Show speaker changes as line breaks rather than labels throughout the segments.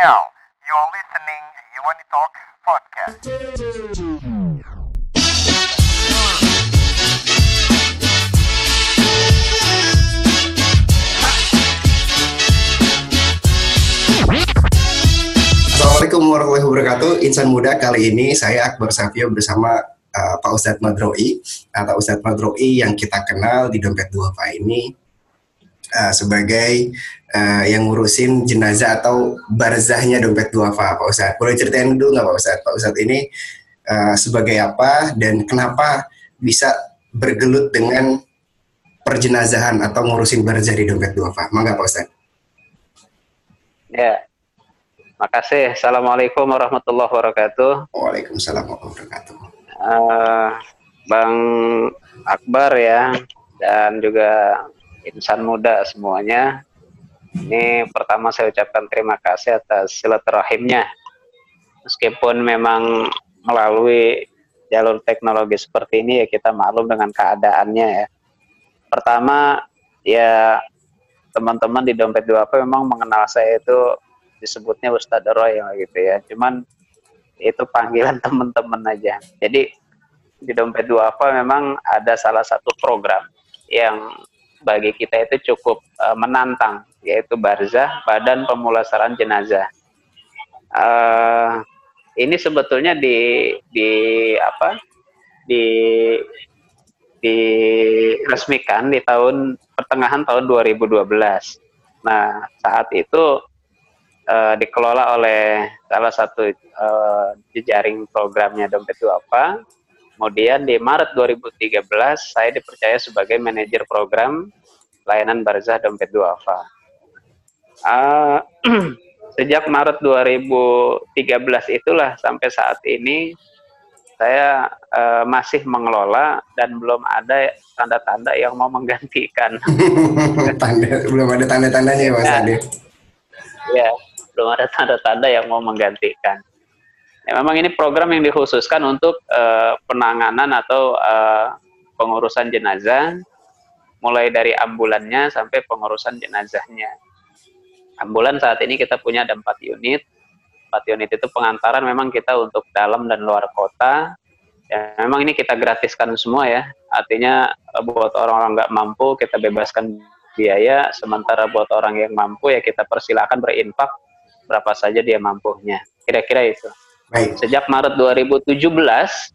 Now, you're listening to Talk podcast.
Assalamualaikum warahmatullahi wabarakatuh. Insan muda kali ini saya Akbar Safio bersama uh, Pak Ustadz Madroi atau Ustadz Madroi yang kita kenal di Dompet Duafa ini uh, sebagai uh, yang ngurusin jenazah atau barzahnya Dompet Duafa Pak Ustadz. Boleh ceritain dulu nggak Pak Ustadz? Pak Ustadz ini uh, sebagai apa dan kenapa bisa bergelut dengan perjenazahan atau ngurusin barzah di Dompet Duafa? Mangga Pak Ustadz.
Ya, makasih. Assalamualaikum warahmatullahi wabarakatuh.
Waalaikumsalam warahmatullahi wabarakatuh.
Uh, Bang Akbar ya, dan juga insan muda semuanya. Ini pertama saya ucapkan terima kasih atas silaturahimnya. Meskipun memang melalui jalur teknologi seperti ini ya kita maklum dengan keadaannya ya. Pertama ya teman-teman di dompet dua apa memang mengenal saya itu disebutnya Ustadz Roy gitu ya. Cuman itu panggilan teman-teman aja. Jadi di dompet dua apa memang ada salah satu program yang bagi kita itu cukup uh, menantang yaitu barzah badan pemulasaran jenazah. Uh, ini sebetulnya di di apa di diresmikan di tahun pertengahan tahun 2012. Nah, saat itu uh, dikelola oleh salah satu uh, jejaring programnya Dompet apa. Kemudian di Maret 2013 saya dipercaya sebagai manajer program layanan Barzah Dompet Duafa. Uh, sejak Maret 2013 itulah sampai saat ini saya uh, masih mengelola dan belum ada tanda-tanda yang mau menggantikan.
Tanda, belum ada tanda-tandanya ya Mas Ade.
Ya, belum ada tanda-tanda yang mau menggantikan. Ya, memang ini program yang dikhususkan untuk uh, penanganan atau uh, pengurusan jenazah, mulai dari ambulannya sampai pengurusan jenazahnya. Ambulan saat ini kita punya ada empat unit, empat unit itu pengantaran memang kita untuk dalam dan luar kota. Ya, memang ini kita gratiskan semua ya. Artinya eh, buat orang-orang nggak mampu kita bebaskan biaya, sementara buat orang yang mampu ya kita persilakan berinfak berapa saja dia mampunya. Kira-kira itu.
Baik.
Sejak Maret 2017,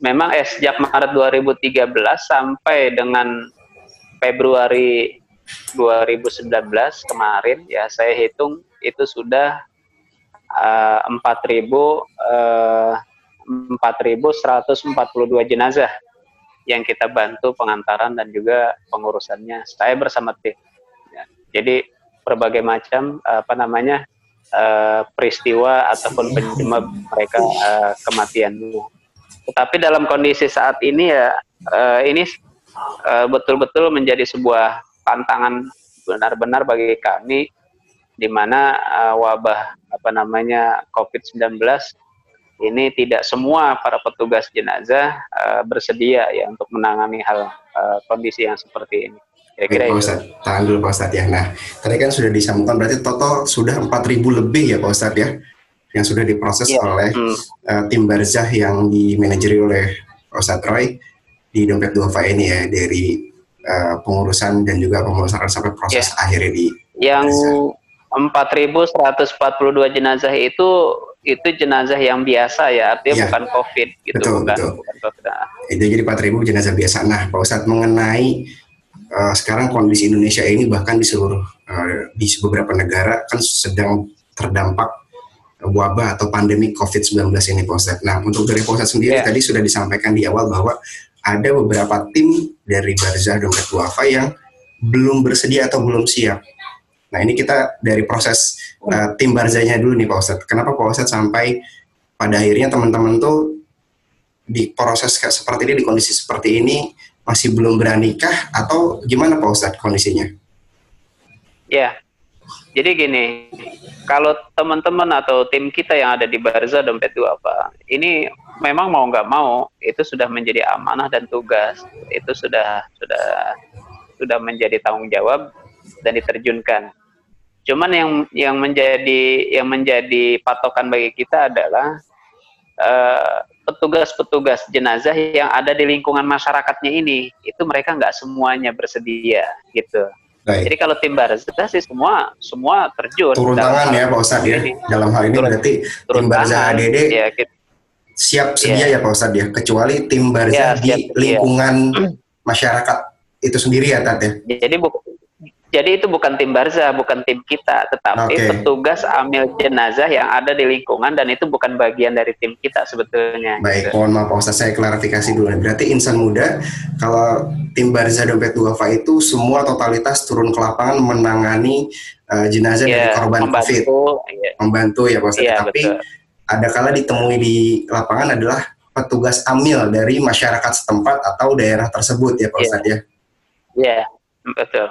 memang eh sejak Maret 2013 sampai dengan Februari 2019 kemarin ya saya hitung itu sudah uh, 4.000 uh, 4.142 jenazah yang kita bantu pengantaran dan juga pengurusannya. Saya bersama tim. Ya. Jadi berbagai macam apa namanya uh, peristiwa ataupun penyebab mereka uh, kematiannya. Tetapi dalam kondisi saat ini ya uh, ini betul-betul uh, menjadi sebuah tantangan benar-benar bagi kami di mana uh, wabah apa namanya COVID-19 ini tidak semua para petugas jenazah uh, bersedia ya untuk menangani hal uh, kondisi yang seperti ini.
Kira-kira Pak Ustadz, tahan dulu Pak Ustadz ya. Nah, tadi kan sudah disambungkan berarti total sudah 4.000 lebih ya Pak Ustadz ya yang sudah diproses ya. oleh hmm. uh, tim Barzah yang dimanajeri oleh Pak Ustadz Roy di Dompet Duafa ini ya dari uh, pengurusan dan juga pemulasaran sampai proses ya. akhirnya di
yang 4.142 jenazah itu itu jenazah yang biasa ya artinya ya. bukan COVID gitu
betul,
bukan,
betul.
bukan COVID. Nah.
Itu jadi 4.000 jenazah biasa. Nah, Pak Ustadz mengenai uh, sekarang kondisi Indonesia ini bahkan di seluruh uh, di beberapa negara kan sedang terdampak wabah atau pandemi COVID-19 ini Pak Ustadz. Nah, untuk dari Pak Ustadz sendiri yeah. tadi sudah disampaikan di awal bahwa ada beberapa tim dari Barzah Dompet Duafa yang belum bersedia atau belum siap Nah ini kita dari proses uh, tim barzanya dulu nih Pak Ustadz. Kenapa Pak Ustadz sampai pada akhirnya teman-teman tuh di proses kayak seperti ini, di kondisi seperti ini masih belum beranikah atau gimana Pak Ustadz kondisinya?
Ya, jadi gini, kalau teman-teman atau tim kita yang ada di Barza Dompet apa, ini memang mau nggak mau itu sudah menjadi amanah dan tugas, itu sudah sudah sudah menjadi tanggung jawab dan diterjunkan. Cuman yang yang menjadi yang menjadi patokan bagi kita adalah uh, petugas-petugas jenazah yang ada di lingkungan masyarakatnya ini itu mereka nggak semuanya bersedia gitu. Baik. Jadi kalau tim barzah sih semua semua terjun.
Turun tangan ya Pak Ustadz ya. Dalam hal ini turun, berarti tim barzah ADD ya, kita, siap sedia ya. ya Pak Ustadz ya. Kecuali tim barzah ya, di lingkungan ya. masyarakat itu sendiri ya Tat ya.
Jadi bukan jadi itu bukan tim Barza, bukan tim kita, tetapi okay. petugas amil jenazah yang ada di lingkungan dan itu bukan bagian dari tim kita sebetulnya.
Baik, gitu. mohon maaf Pak Ustaz, saya klarifikasi dulu. Berarti insan muda, kalau tim Barza Dompet Duafa itu semua totalitas turun ke lapangan menangani uh, jenazah yeah, dari korban membantu, COVID. Yeah. Membantu ya Pak Ustaz. Yeah, Tapi betul. ada kala ditemui di lapangan adalah petugas amil dari masyarakat setempat atau daerah tersebut ya Pak yeah. ya.
Iya, yeah, betul.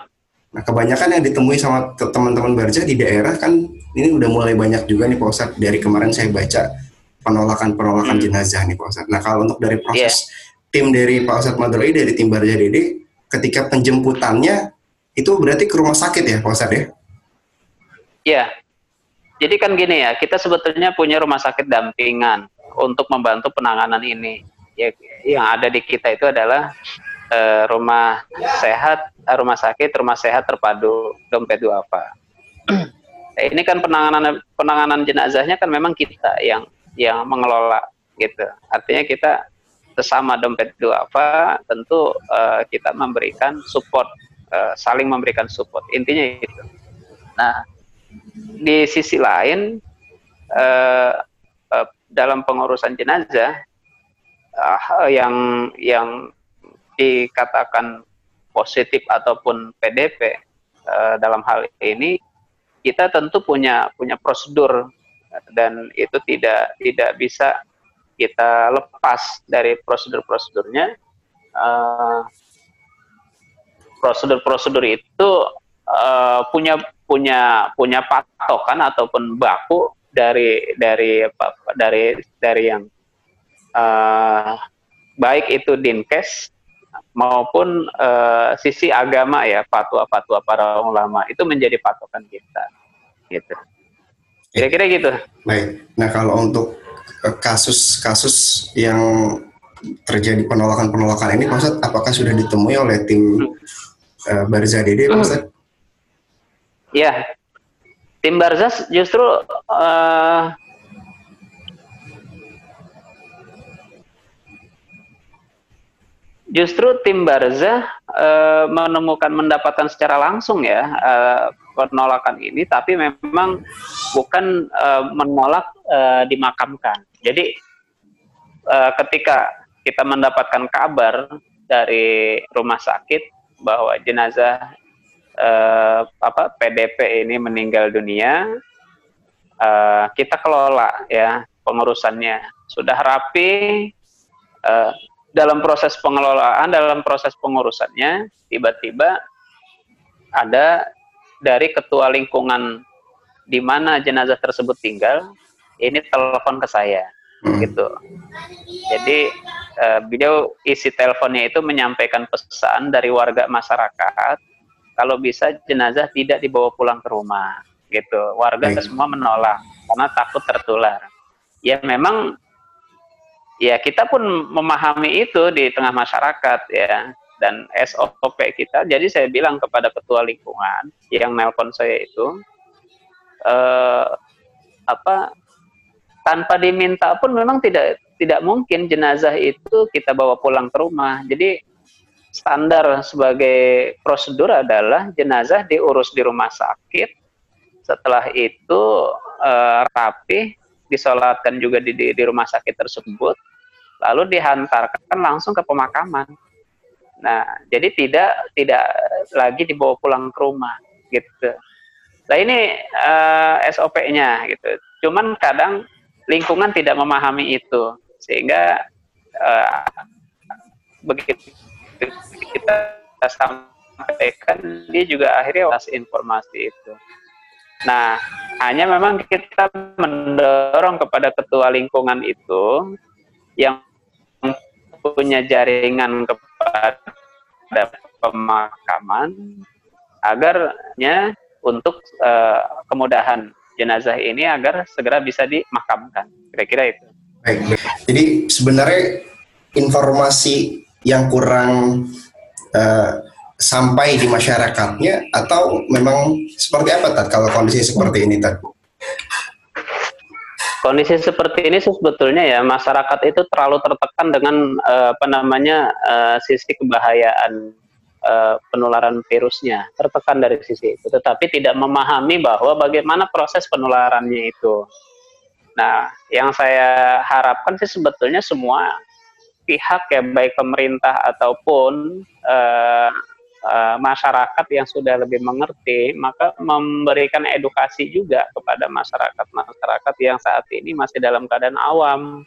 Nah, kebanyakan yang ditemui sama teman-teman Barja di daerah kan ini udah mulai banyak juga nih Pak Ustadz. Dari kemarin saya baca penolakan-penolakan hmm. jenazah nih Pak Ustadz. Nah, kalau untuk dari proses yeah. tim dari Pak Ustadz Madroi dari tim Barja Dede, ketika penjemputannya itu berarti ke rumah sakit ya Pak Ustadz ya? Iya.
Yeah. Jadi kan gini ya, kita sebetulnya punya rumah sakit dampingan untuk membantu penanganan ini. Ya, yang ada di kita itu adalah uh, rumah sehat, uh, rumah sakit, rumah sehat terpadu dompet duafa. nah, ini kan penanganan penanganan jenazahnya kan memang kita yang yang mengelola gitu. Artinya kita sesama dompet duafa tentu uh, kita memberikan support, uh, saling memberikan support. Intinya itu. Nah, di sisi lain dalam pengurusan jenazah uh, yang yang dikatakan positif ataupun PDP uh, eh, dalam hal ini kita tentu punya punya prosedur dan itu tidak tidak bisa kita lepas dari prosedur-prosedurnya. Uh, prosedur-prosedur itu uh, punya punya punya patokan ataupun baku dari dari dari dari yang uh, baik itu dinkes maupun uh, sisi agama ya fatwa-fatwa para ulama itu menjadi patokan kita gitu. Kira-kira gitu.
Baik. Nah kalau untuk eh, kasus-kasus yang terjadi penolakan-penolakan ini Pak apakah sudah ditemui oleh tim hmm. uh, Barza Dede Pak Ustaz?
Ya, tim Barzas justru uh, justru tim Barza uh, menemukan mendapatkan secara langsung ya uh, penolakan ini, tapi memang bukan uh, menolak uh, dimakamkan. Jadi uh, ketika kita mendapatkan kabar dari rumah sakit bahwa jenazah uh, apa PDP ini meninggal dunia, uh, kita kelola ya pengurusannya sudah rapi. Dalam proses pengelolaan, dalam proses pengurusannya, tiba-tiba ada dari ketua lingkungan di mana jenazah tersebut tinggal, ini telepon ke saya, hmm. gitu. Jadi uh, beliau isi teleponnya itu menyampaikan pesan dari warga masyarakat, kalau bisa jenazah tidak dibawa pulang ke rumah, gitu. Warga hmm. semua menolak karena takut tertular. Ya memang ya kita pun memahami itu di tengah masyarakat ya dan SOP kita. Jadi saya bilang kepada ketua lingkungan yang nelpon saya itu eh, apa tanpa diminta pun memang tidak tidak mungkin jenazah itu kita bawa pulang ke rumah. Jadi standar sebagai prosedur adalah jenazah diurus di rumah sakit. Setelah itu eh, rapi disolatkan juga di, di, di rumah sakit tersebut, lalu dihantarkan langsung ke pemakaman. Nah, jadi tidak tidak lagi dibawa pulang ke rumah gitu. Nah ini uh, eh, SOP-nya gitu. Cuman kadang lingkungan tidak memahami itu sehingga uh, begitu kita sampaikan dia juga akhirnya informasi itu. Nah, hanya memang kita mendorong kepada ketua lingkungan itu yang punya jaringan kepada pemakaman agarnya untuk uh, kemudahan jenazah ini agar segera bisa dimakamkan. Kira-kira itu.
Baik. Jadi sebenarnya informasi yang kurang uh, sampai di masyarakatnya atau memang seperti apa Tad kalau kondisi seperti ini Tad?
Kondisi seperti ini sebetulnya ya masyarakat itu terlalu tertekan dengan uh, apa namanya uh, sisi kebahayaan uh, penularan virusnya, tertekan dari sisi itu, tetapi tidak memahami bahwa bagaimana proses penularannya itu. Nah, yang saya harapkan sih sebetulnya semua pihak ya baik pemerintah ataupun uh, uh, masyarakat yang sudah lebih mengerti, maka memberikan edukasi juga kepada masyarakat-masyarakat yang saat ini masih dalam keadaan awam,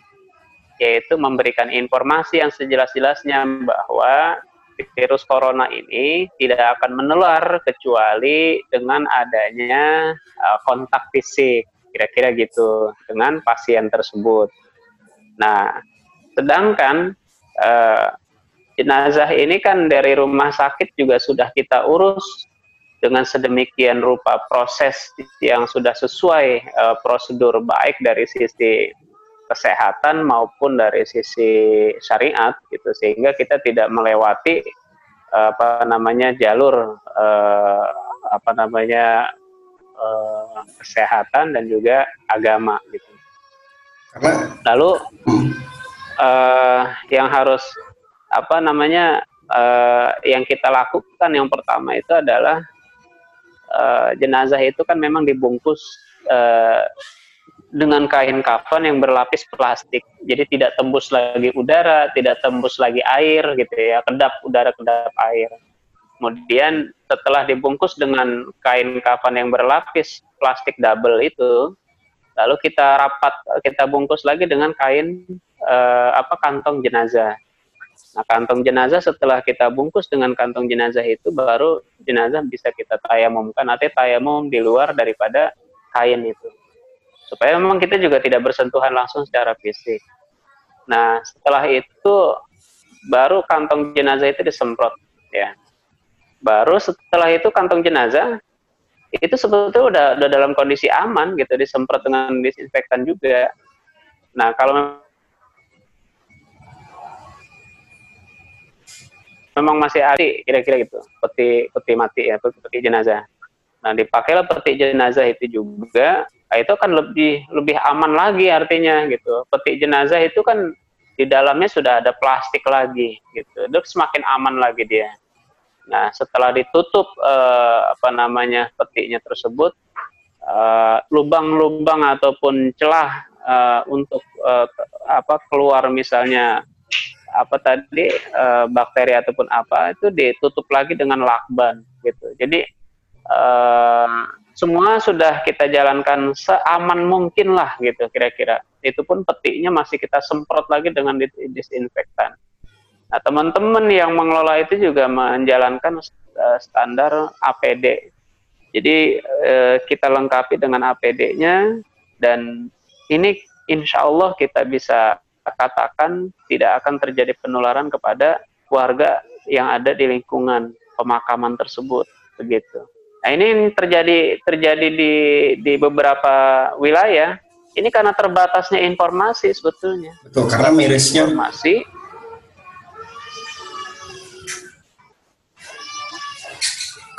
yaitu memberikan informasi yang sejelas-jelasnya bahwa virus corona ini tidak akan menular kecuali dengan adanya uh, kontak fisik, kira-kira gitu, dengan pasien tersebut. Nah, sedangkan uh, jenazah ini kan dari rumah sakit juga sudah kita urus. Dengan sedemikian rupa proses yang sudah sesuai uh, prosedur baik dari sisi kesehatan maupun dari sisi syariat gitu. Sehingga kita tidak melewati uh, apa namanya jalur uh, apa namanya uh, kesehatan dan juga agama gitu. Lalu uh, yang harus apa namanya uh, yang kita lakukan yang pertama itu adalah uh, jenazah itu kan memang dibungkus uh, dengan kain kafan yang berlapis plastik. Jadi tidak tembus lagi udara, tidak tembus lagi air gitu ya, kedap udara, kedap air. Kemudian setelah dibungkus dengan kain kafan yang berlapis plastik double itu, lalu kita rapat, kita bungkus lagi dengan kain uh, apa kantong jenazah. Nah, kantong jenazah setelah kita bungkus dengan kantong jenazah itu baru jenazah bisa kita tayamumkan. Artinya tayamum di luar daripada kain itu. Supaya memang kita juga tidak bersentuhan langsung secara fisik. Nah, setelah itu baru kantong jenazah itu disemprot ya. Baru setelah itu kantong jenazah itu sebetulnya udah, udah dalam kondisi aman gitu disemprot dengan disinfektan juga. Nah, kalau memang masih ada kira-kira gitu peti peti mati ya peti, jenazah. Nah dipakailah peti jenazah itu juga nah, itu kan lebih lebih aman lagi artinya gitu. Peti jenazah itu kan di dalamnya sudah ada plastik lagi gitu. Itu semakin aman lagi dia. Nah setelah ditutup eh, apa namanya petinya tersebut eh, lubang-lubang ataupun celah eh, untuk eh, apa keluar misalnya apa tadi e, bakteri ataupun apa itu ditutup lagi dengan lakban gitu. Jadi e, semua sudah kita jalankan seaman mungkin lah gitu kira-kira. Itu pun petiknya masih kita semprot lagi dengan disinfektan. Nah teman-teman yang mengelola itu juga menjalankan e, standar APD. Jadi e, kita lengkapi dengan APD-nya dan ini insya Allah kita bisa katakan tidak akan terjadi penularan kepada warga yang ada di lingkungan pemakaman tersebut begitu. Nah, ini terjadi terjadi di di beberapa wilayah. Ini karena terbatasnya informasi sebetulnya.
Betul, karena mirisnya
informasi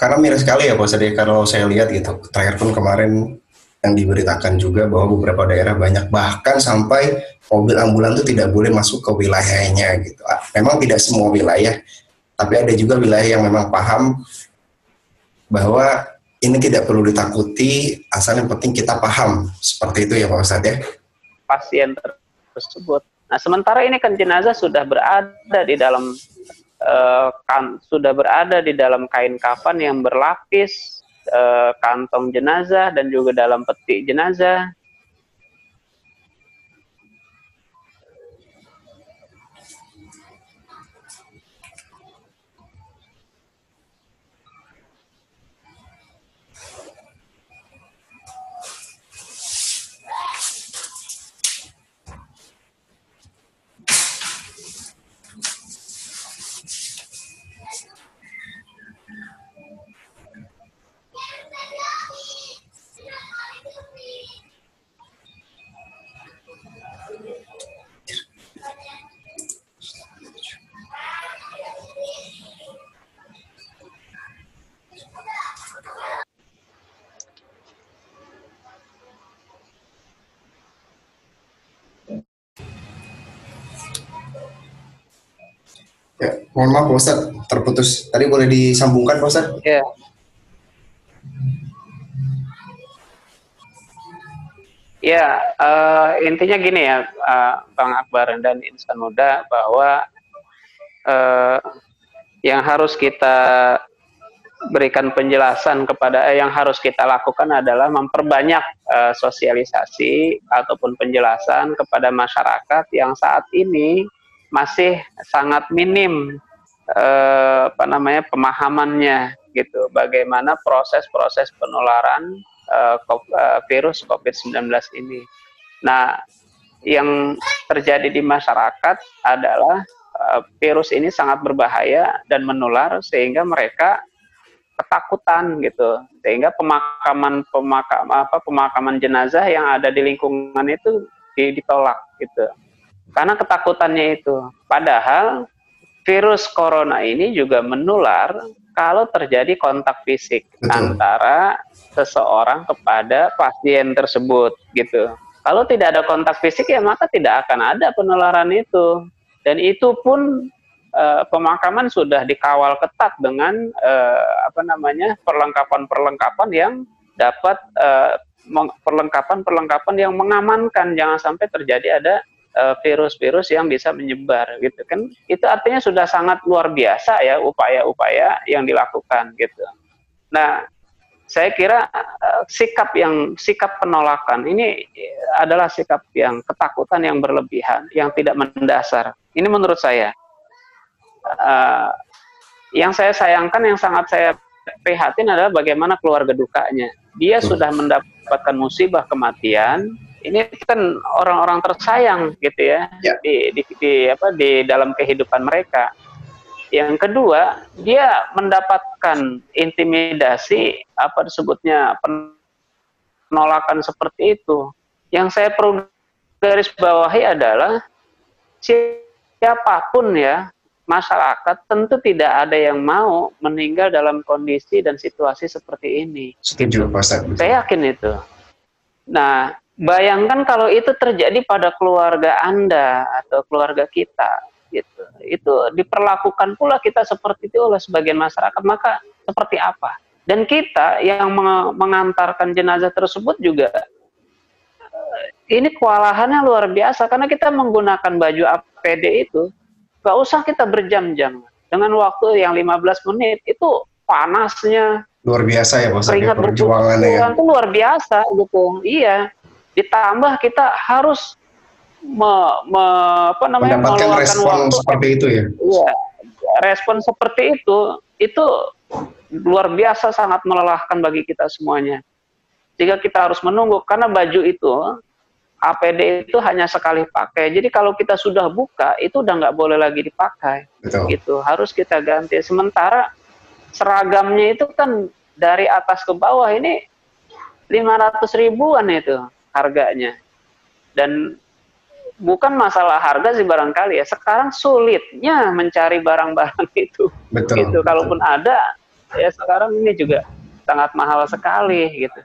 karena miris sekali ya Pak Sadi kalau saya lihat gitu terakhir pun kemarin yang diberitakan juga bahwa beberapa daerah banyak bahkan sampai mobil ambulan itu tidak boleh masuk ke wilayahnya gitu. Ah, memang tidak semua wilayah, tapi ada juga wilayah yang memang paham bahwa ini tidak perlu ditakuti, asal yang penting kita paham seperti itu ya Pak Ustadz ya.
Pasien tersebut. Nah sementara ini kan jenazah sudah berada di dalam uh, kan sudah berada di dalam kain kafan yang berlapis uh, kantong jenazah dan juga dalam peti jenazah
Mohon maaf Pak Ustadz, terputus. Tadi boleh disambungkan Pak Ustadz?
Ya. Ya, uh, intinya gini ya, uh, Bang Akbar dan insan muda bahwa uh, yang harus kita berikan penjelasan kepada eh, yang harus kita lakukan adalah memperbanyak uh, sosialisasi ataupun penjelasan kepada masyarakat yang saat ini masih sangat minim uh, apa namanya pemahamannya gitu. Bagaimana proses-proses penularan uh, virus COVID-19 ini. Nah, yang terjadi di masyarakat adalah uh, virus ini sangat berbahaya dan menular sehingga mereka ketakutan gitu. Sehingga pemakaman pemakam apa pemakaman jenazah yang ada di lingkungan itu ditolak gitu. Karena ketakutannya itu. Padahal virus corona ini juga menular kalau terjadi kontak fisik Betul. antara seseorang kepada pasien tersebut gitu. Kalau tidak ada kontak fisik ya maka tidak akan ada penularan itu. Dan itu pun uh, pemakaman sudah dikawal ketat dengan uh, apa namanya perlengkapan-perlengkapan yang dapat uh, perlengkapan-perlengkapan yang mengamankan. Jangan sampai terjadi ada virus-virus uh, yang bisa menyebar gitu kan itu artinya sudah sangat luar biasa ya upaya-upaya yang dilakukan gitu nah saya kira uh, sikap yang sikap penolakan ini adalah sikap yang ketakutan yang berlebihan yang tidak mendasar ini menurut saya uh, yang saya sayangkan yang sangat saya prihatin adalah bagaimana keluarga dukanya. Dia hmm. sudah mendapatkan musibah kematian. Ini kan orang-orang tersayang gitu ya, ya. Di, di, di apa di dalam kehidupan mereka. Yang kedua, dia mendapatkan intimidasi apa disebutnya penolakan seperti itu. Yang saya perlu garis bawahi adalah siapa pun ya masyarakat tentu tidak ada yang mau meninggal dalam kondisi dan situasi seperti ini.
Setuju, Pak
Saya yakin itu. Nah, bayangkan kalau itu terjadi pada keluarga Anda atau keluarga kita, gitu. Itu diperlakukan pula kita seperti itu oleh sebagian masyarakat, maka seperti apa? Dan kita yang mengantarkan jenazah tersebut juga eh, ini kewalahannya luar biasa karena kita menggunakan baju APD itu Gak usah kita berjam-jam. Dengan waktu yang 15 menit itu panasnya
luar biasa ya Pak
Keringat perjuangannya ya. itu luar biasa gitu. Iya. Ditambah kita harus me, me, apa namanya
mendapatkan respon waktu. seperti itu ya.
Iya. Respon seperti itu itu luar biasa sangat melelahkan bagi kita semuanya. Jika kita harus menunggu karena baju itu APD itu hanya sekali pakai. Jadi kalau kita sudah buka itu udah nggak boleh lagi dipakai. Betul. Gitu. Harus kita ganti. Sementara seragamnya itu kan dari atas ke bawah ini 500 ribuan itu harganya. Dan bukan masalah harga sih barangkali ya. Sekarang sulitnya mencari barang-barang itu. Betul. Gitu. Kalaupun ada ya sekarang ini juga sangat mahal sekali gitu.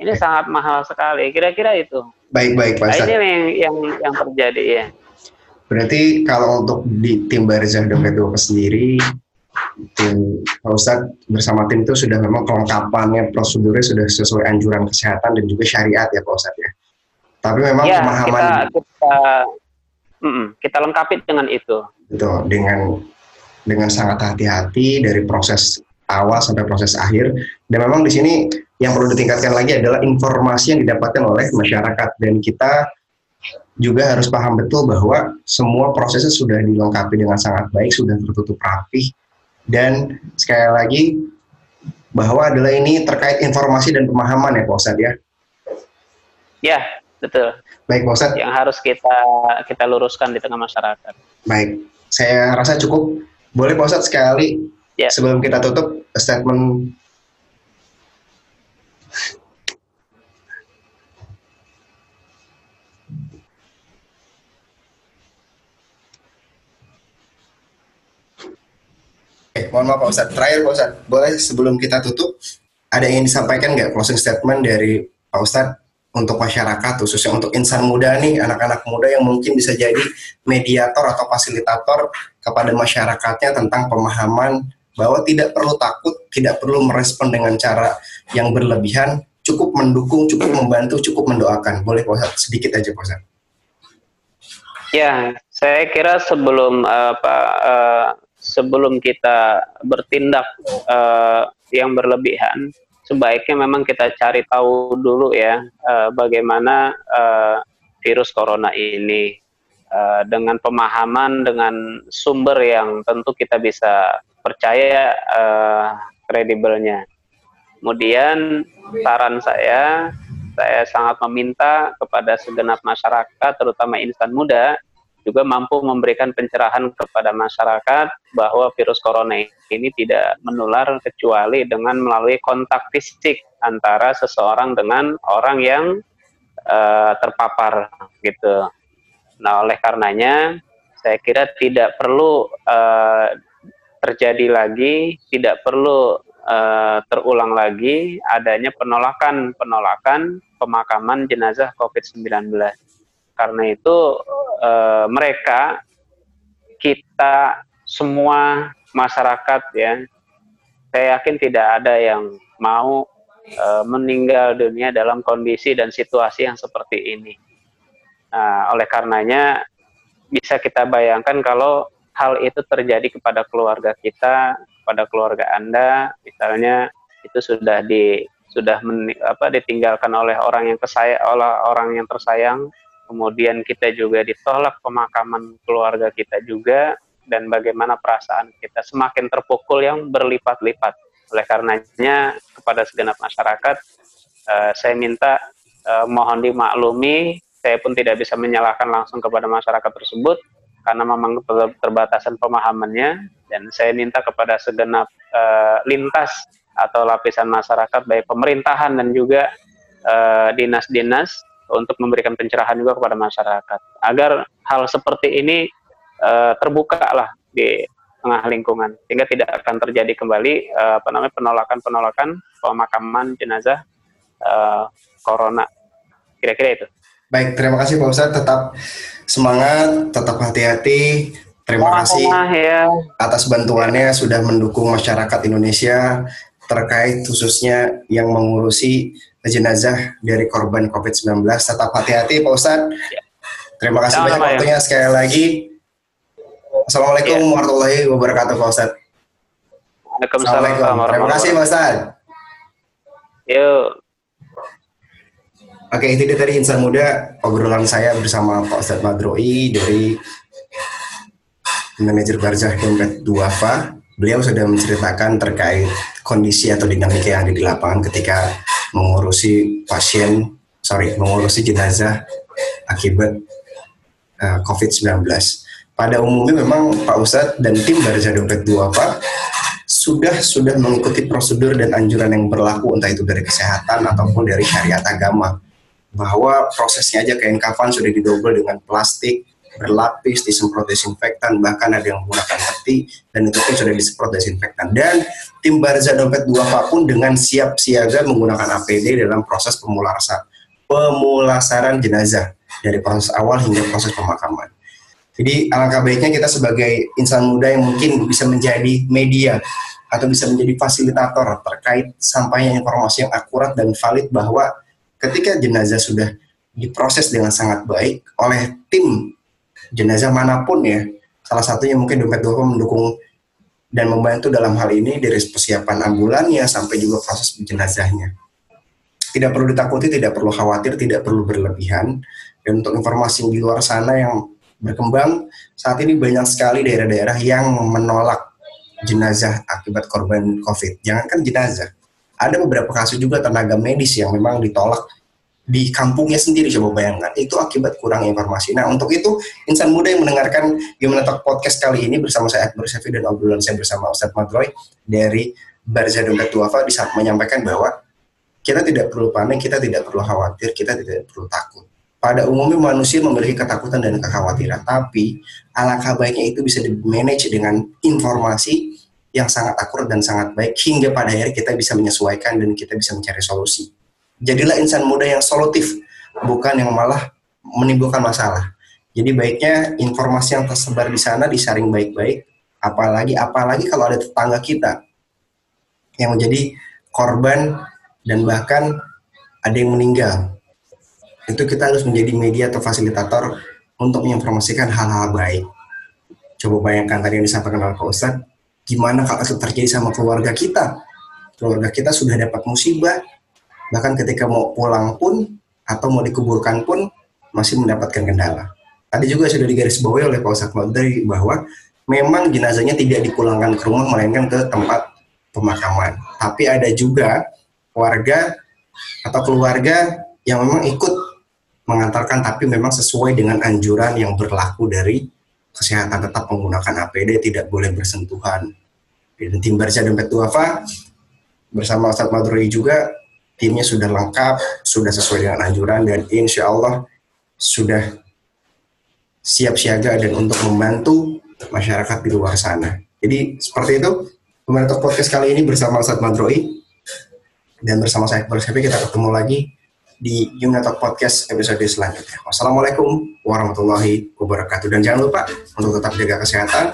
Ini sangat mahal sekali. Kira-kira itu.
Baik baik Pak
nah, Ini yang, yang yang terjadi ya.
Berarti kalau untuk di tim Barzah Dompet Dua sendiri, tim Pak Ustadz bersama tim itu sudah memang kelengkapannya prosedurnya sudah sesuai anjuran kesehatan dan juga syariat ya Pak Ustadz ya. Tapi memang ya, pemahaman
kita, kita, mm -mm, kita lengkapi dengan itu.
Betul, dengan dengan sangat hati-hati dari proses awal sampai proses akhir. Dan memang di sini yang perlu ditingkatkan lagi adalah informasi yang didapatkan oleh masyarakat dan kita juga harus paham betul bahwa semua prosesnya sudah dilengkapi dengan sangat baik, sudah tertutup rapih dan sekali lagi bahwa adalah ini terkait informasi dan pemahaman ya Pak Ustadz ya.
Ya, betul.
Baik Pak Ustadz.
Yang harus kita kita luruskan di tengah masyarakat.
Baik, saya rasa cukup. Boleh Pak Ustadz sekali ya. sebelum kita tutup statement Oke, mohon maaf Pak Ustadz. Terakhir Pak Ustadz, boleh sebelum kita tutup, ada yang disampaikan nggak closing statement dari Pak Ustadz untuk masyarakat khususnya untuk insan muda nih anak-anak muda yang mungkin bisa jadi mediator atau fasilitator kepada masyarakatnya tentang pemahaman bahwa tidak perlu takut, tidak perlu merespon dengan cara yang berlebihan, cukup mendukung, cukup membantu, cukup mendoakan. Boleh Pak sedikit aja Pak
Ya, saya kira sebelum uh, sebelum kita bertindak uh, yang berlebihan, sebaiknya memang kita cari tahu dulu ya uh, bagaimana uh, virus corona ini uh, dengan pemahaman dengan sumber yang tentu kita bisa percaya uh, kredibelnya. Kemudian saran saya, saya sangat meminta kepada segenap masyarakat, terutama insan muda, juga mampu memberikan pencerahan kepada masyarakat bahwa virus corona ini tidak menular kecuali dengan melalui kontak fisik antara seseorang dengan orang yang uh, terpapar gitu. Nah, oleh karenanya saya kira tidak perlu uh, terjadi lagi, tidak perlu uh, terulang lagi adanya penolakan-penolakan pemakaman jenazah COVID-19 karena itu e, mereka kita semua masyarakat ya saya yakin tidak ada yang mau e, meninggal dunia dalam kondisi dan situasi yang seperti ini. Nah, oleh karenanya bisa kita bayangkan kalau hal itu terjadi kepada keluarga kita, kepada keluarga Anda, misalnya itu sudah di sudah men, apa ditinggalkan oleh orang yang kesayang oleh orang yang tersayang kemudian kita juga ditolak pemakaman keluarga kita juga, dan bagaimana perasaan kita semakin terpukul yang berlipat-lipat. Oleh karenanya, kepada segenap masyarakat, uh, saya minta uh, mohon dimaklumi, saya pun tidak bisa menyalahkan langsung kepada masyarakat tersebut, karena memang terbatasan pemahamannya, dan saya minta kepada segenap uh, lintas atau lapisan masyarakat, baik pemerintahan dan juga dinas-dinas, untuk memberikan pencerahan juga kepada masyarakat agar hal seperti ini uh, terbuka lah di tengah lingkungan sehingga tidak akan terjadi kembali uh, apa namanya penolakan-penolakan pemakaman jenazah uh, corona kira-kira itu.
Baik, terima kasih Pak Ustadz. Tetap semangat, tetap hati-hati. Terima kasih ya. atas bantuannya sudah mendukung masyarakat Indonesia terkait khususnya yang mengurusi jenazah dari korban COVID-19. Tetap hati-hati Pak Ustadz. Ya. Terima kasih banyak ya. waktunya sekali lagi. Assalamualaikum ya. warahmatullahi wabarakatuh Pak Ustadz. Assalamualaikum. Terima kasih Pak Ustadz.
Yuk.
Oke, itu dia tadi Insan Muda, obrolan saya bersama Pak Ustadz Madroi dari manajer Barzah Dompet Duafa. Beliau sudah menceritakan terkait kondisi atau dinamika yang ada di lapangan ketika mengurusi pasien, sorry, mengurusi jenazah akibat uh, eh, COVID-19. Pada umumnya memang Pak Ustadz dan tim dari Dompet 2 Pak sudah sudah mengikuti prosedur dan anjuran yang berlaku entah itu dari kesehatan ataupun dari syariat agama bahwa prosesnya aja kain kafan sudah didobel dengan plastik berlapis disemprot desinfektan bahkan ada yang menggunakan peti dan itu pun sudah disemprot desinfektan dan tim Barza Dompet Dua pun dengan siap siaga menggunakan APD dalam proses pemulasaran pemulasaran jenazah dari proses awal hingga proses pemakaman. Jadi alangkah baiknya kita sebagai insan muda yang mungkin bisa menjadi media atau bisa menjadi fasilitator terkait sampainya informasi yang akurat dan valid bahwa ketika jenazah sudah diproses dengan sangat baik oleh tim jenazah mana pun ya salah satunya mungkin dompet dua mendukung dan membantu dalam hal ini dari persiapan ambulannya sampai juga proses jenazahnya tidak perlu ditakuti tidak perlu khawatir tidak perlu berlebihan dan untuk informasi di luar sana yang berkembang saat ini banyak sekali daerah-daerah yang menolak jenazah akibat korban COVID. Jangankan jenazah, ada beberapa kasus juga tenaga medis yang memang ditolak di kampungnya sendiri coba bayangkan itu akibat kurang informasi. Nah untuk itu insan muda yang mendengarkan Gimana Talk Podcast kali ini bersama saya Akbar Syafi dan obrolan saya bersama Ustadz Madroy dari Barza Dompet Duafa bisa menyampaikan bahwa kita tidak perlu panik, kita tidak perlu khawatir, kita tidak perlu takut. Pada umumnya manusia memiliki ketakutan dan kekhawatiran, tapi alangkah baiknya itu bisa di-manage dengan informasi yang sangat akurat dan sangat baik hingga pada akhirnya kita bisa menyesuaikan dan kita bisa mencari solusi jadilah insan muda yang solutif, bukan yang malah menimbulkan masalah. Jadi baiknya informasi yang tersebar di sana disaring baik-baik, apalagi apalagi kalau ada tetangga kita yang menjadi korban dan bahkan ada yang meninggal. Itu kita harus menjadi media atau fasilitator untuk menginformasikan hal-hal baik. Coba bayangkan tadi yang disampaikan oleh Pak Ustadz, gimana kalau itu terjadi sama keluarga kita? Keluarga kita sudah dapat musibah, bahkan ketika mau pulang pun atau mau dikuburkan pun masih mendapatkan kendala. Tadi juga sudah digarisbawahi oleh Pak Ustadz Madri bahwa memang jenazahnya tidak dipulangkan ke rumah melainkan ke tempat pemakaman. Tapi ada juga warga atau keluarga yang memang ikut mengantarkan tapi memang sesuai dengan anjuran yang berlaku dari kesehatan tetap menggunakan APD tidak boleh bersentuhan. Dan tim Barca Dompet Duafa bersama Ustadz Madroi juga timnya sudah lengkap, sudah sesuai dengan anjuran dan insya Allah sudah siap siaga dan untuk membantu masyarakat di luar sana. Jadi seperti itu pemerintah podcast kali ini bersama Ustadz Madroi dan bersama saya Iqbal kita ketemu lagi di Yunatok Podcast episode selanjutnya. Wassalamualaikum warahmatullahi wabarakatuh dan jangan lupa untuk tetap jaga kesehatan,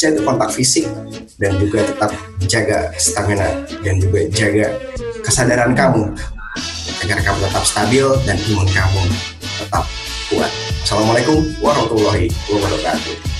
jaga kontak fisik dan juga tetap jaga stamina dan juga jaga kesadaran kamu agar kamu tetap stabil dan imun kamu tetap kuat. Assalamualaikum warahmatullahi wabarakatuh.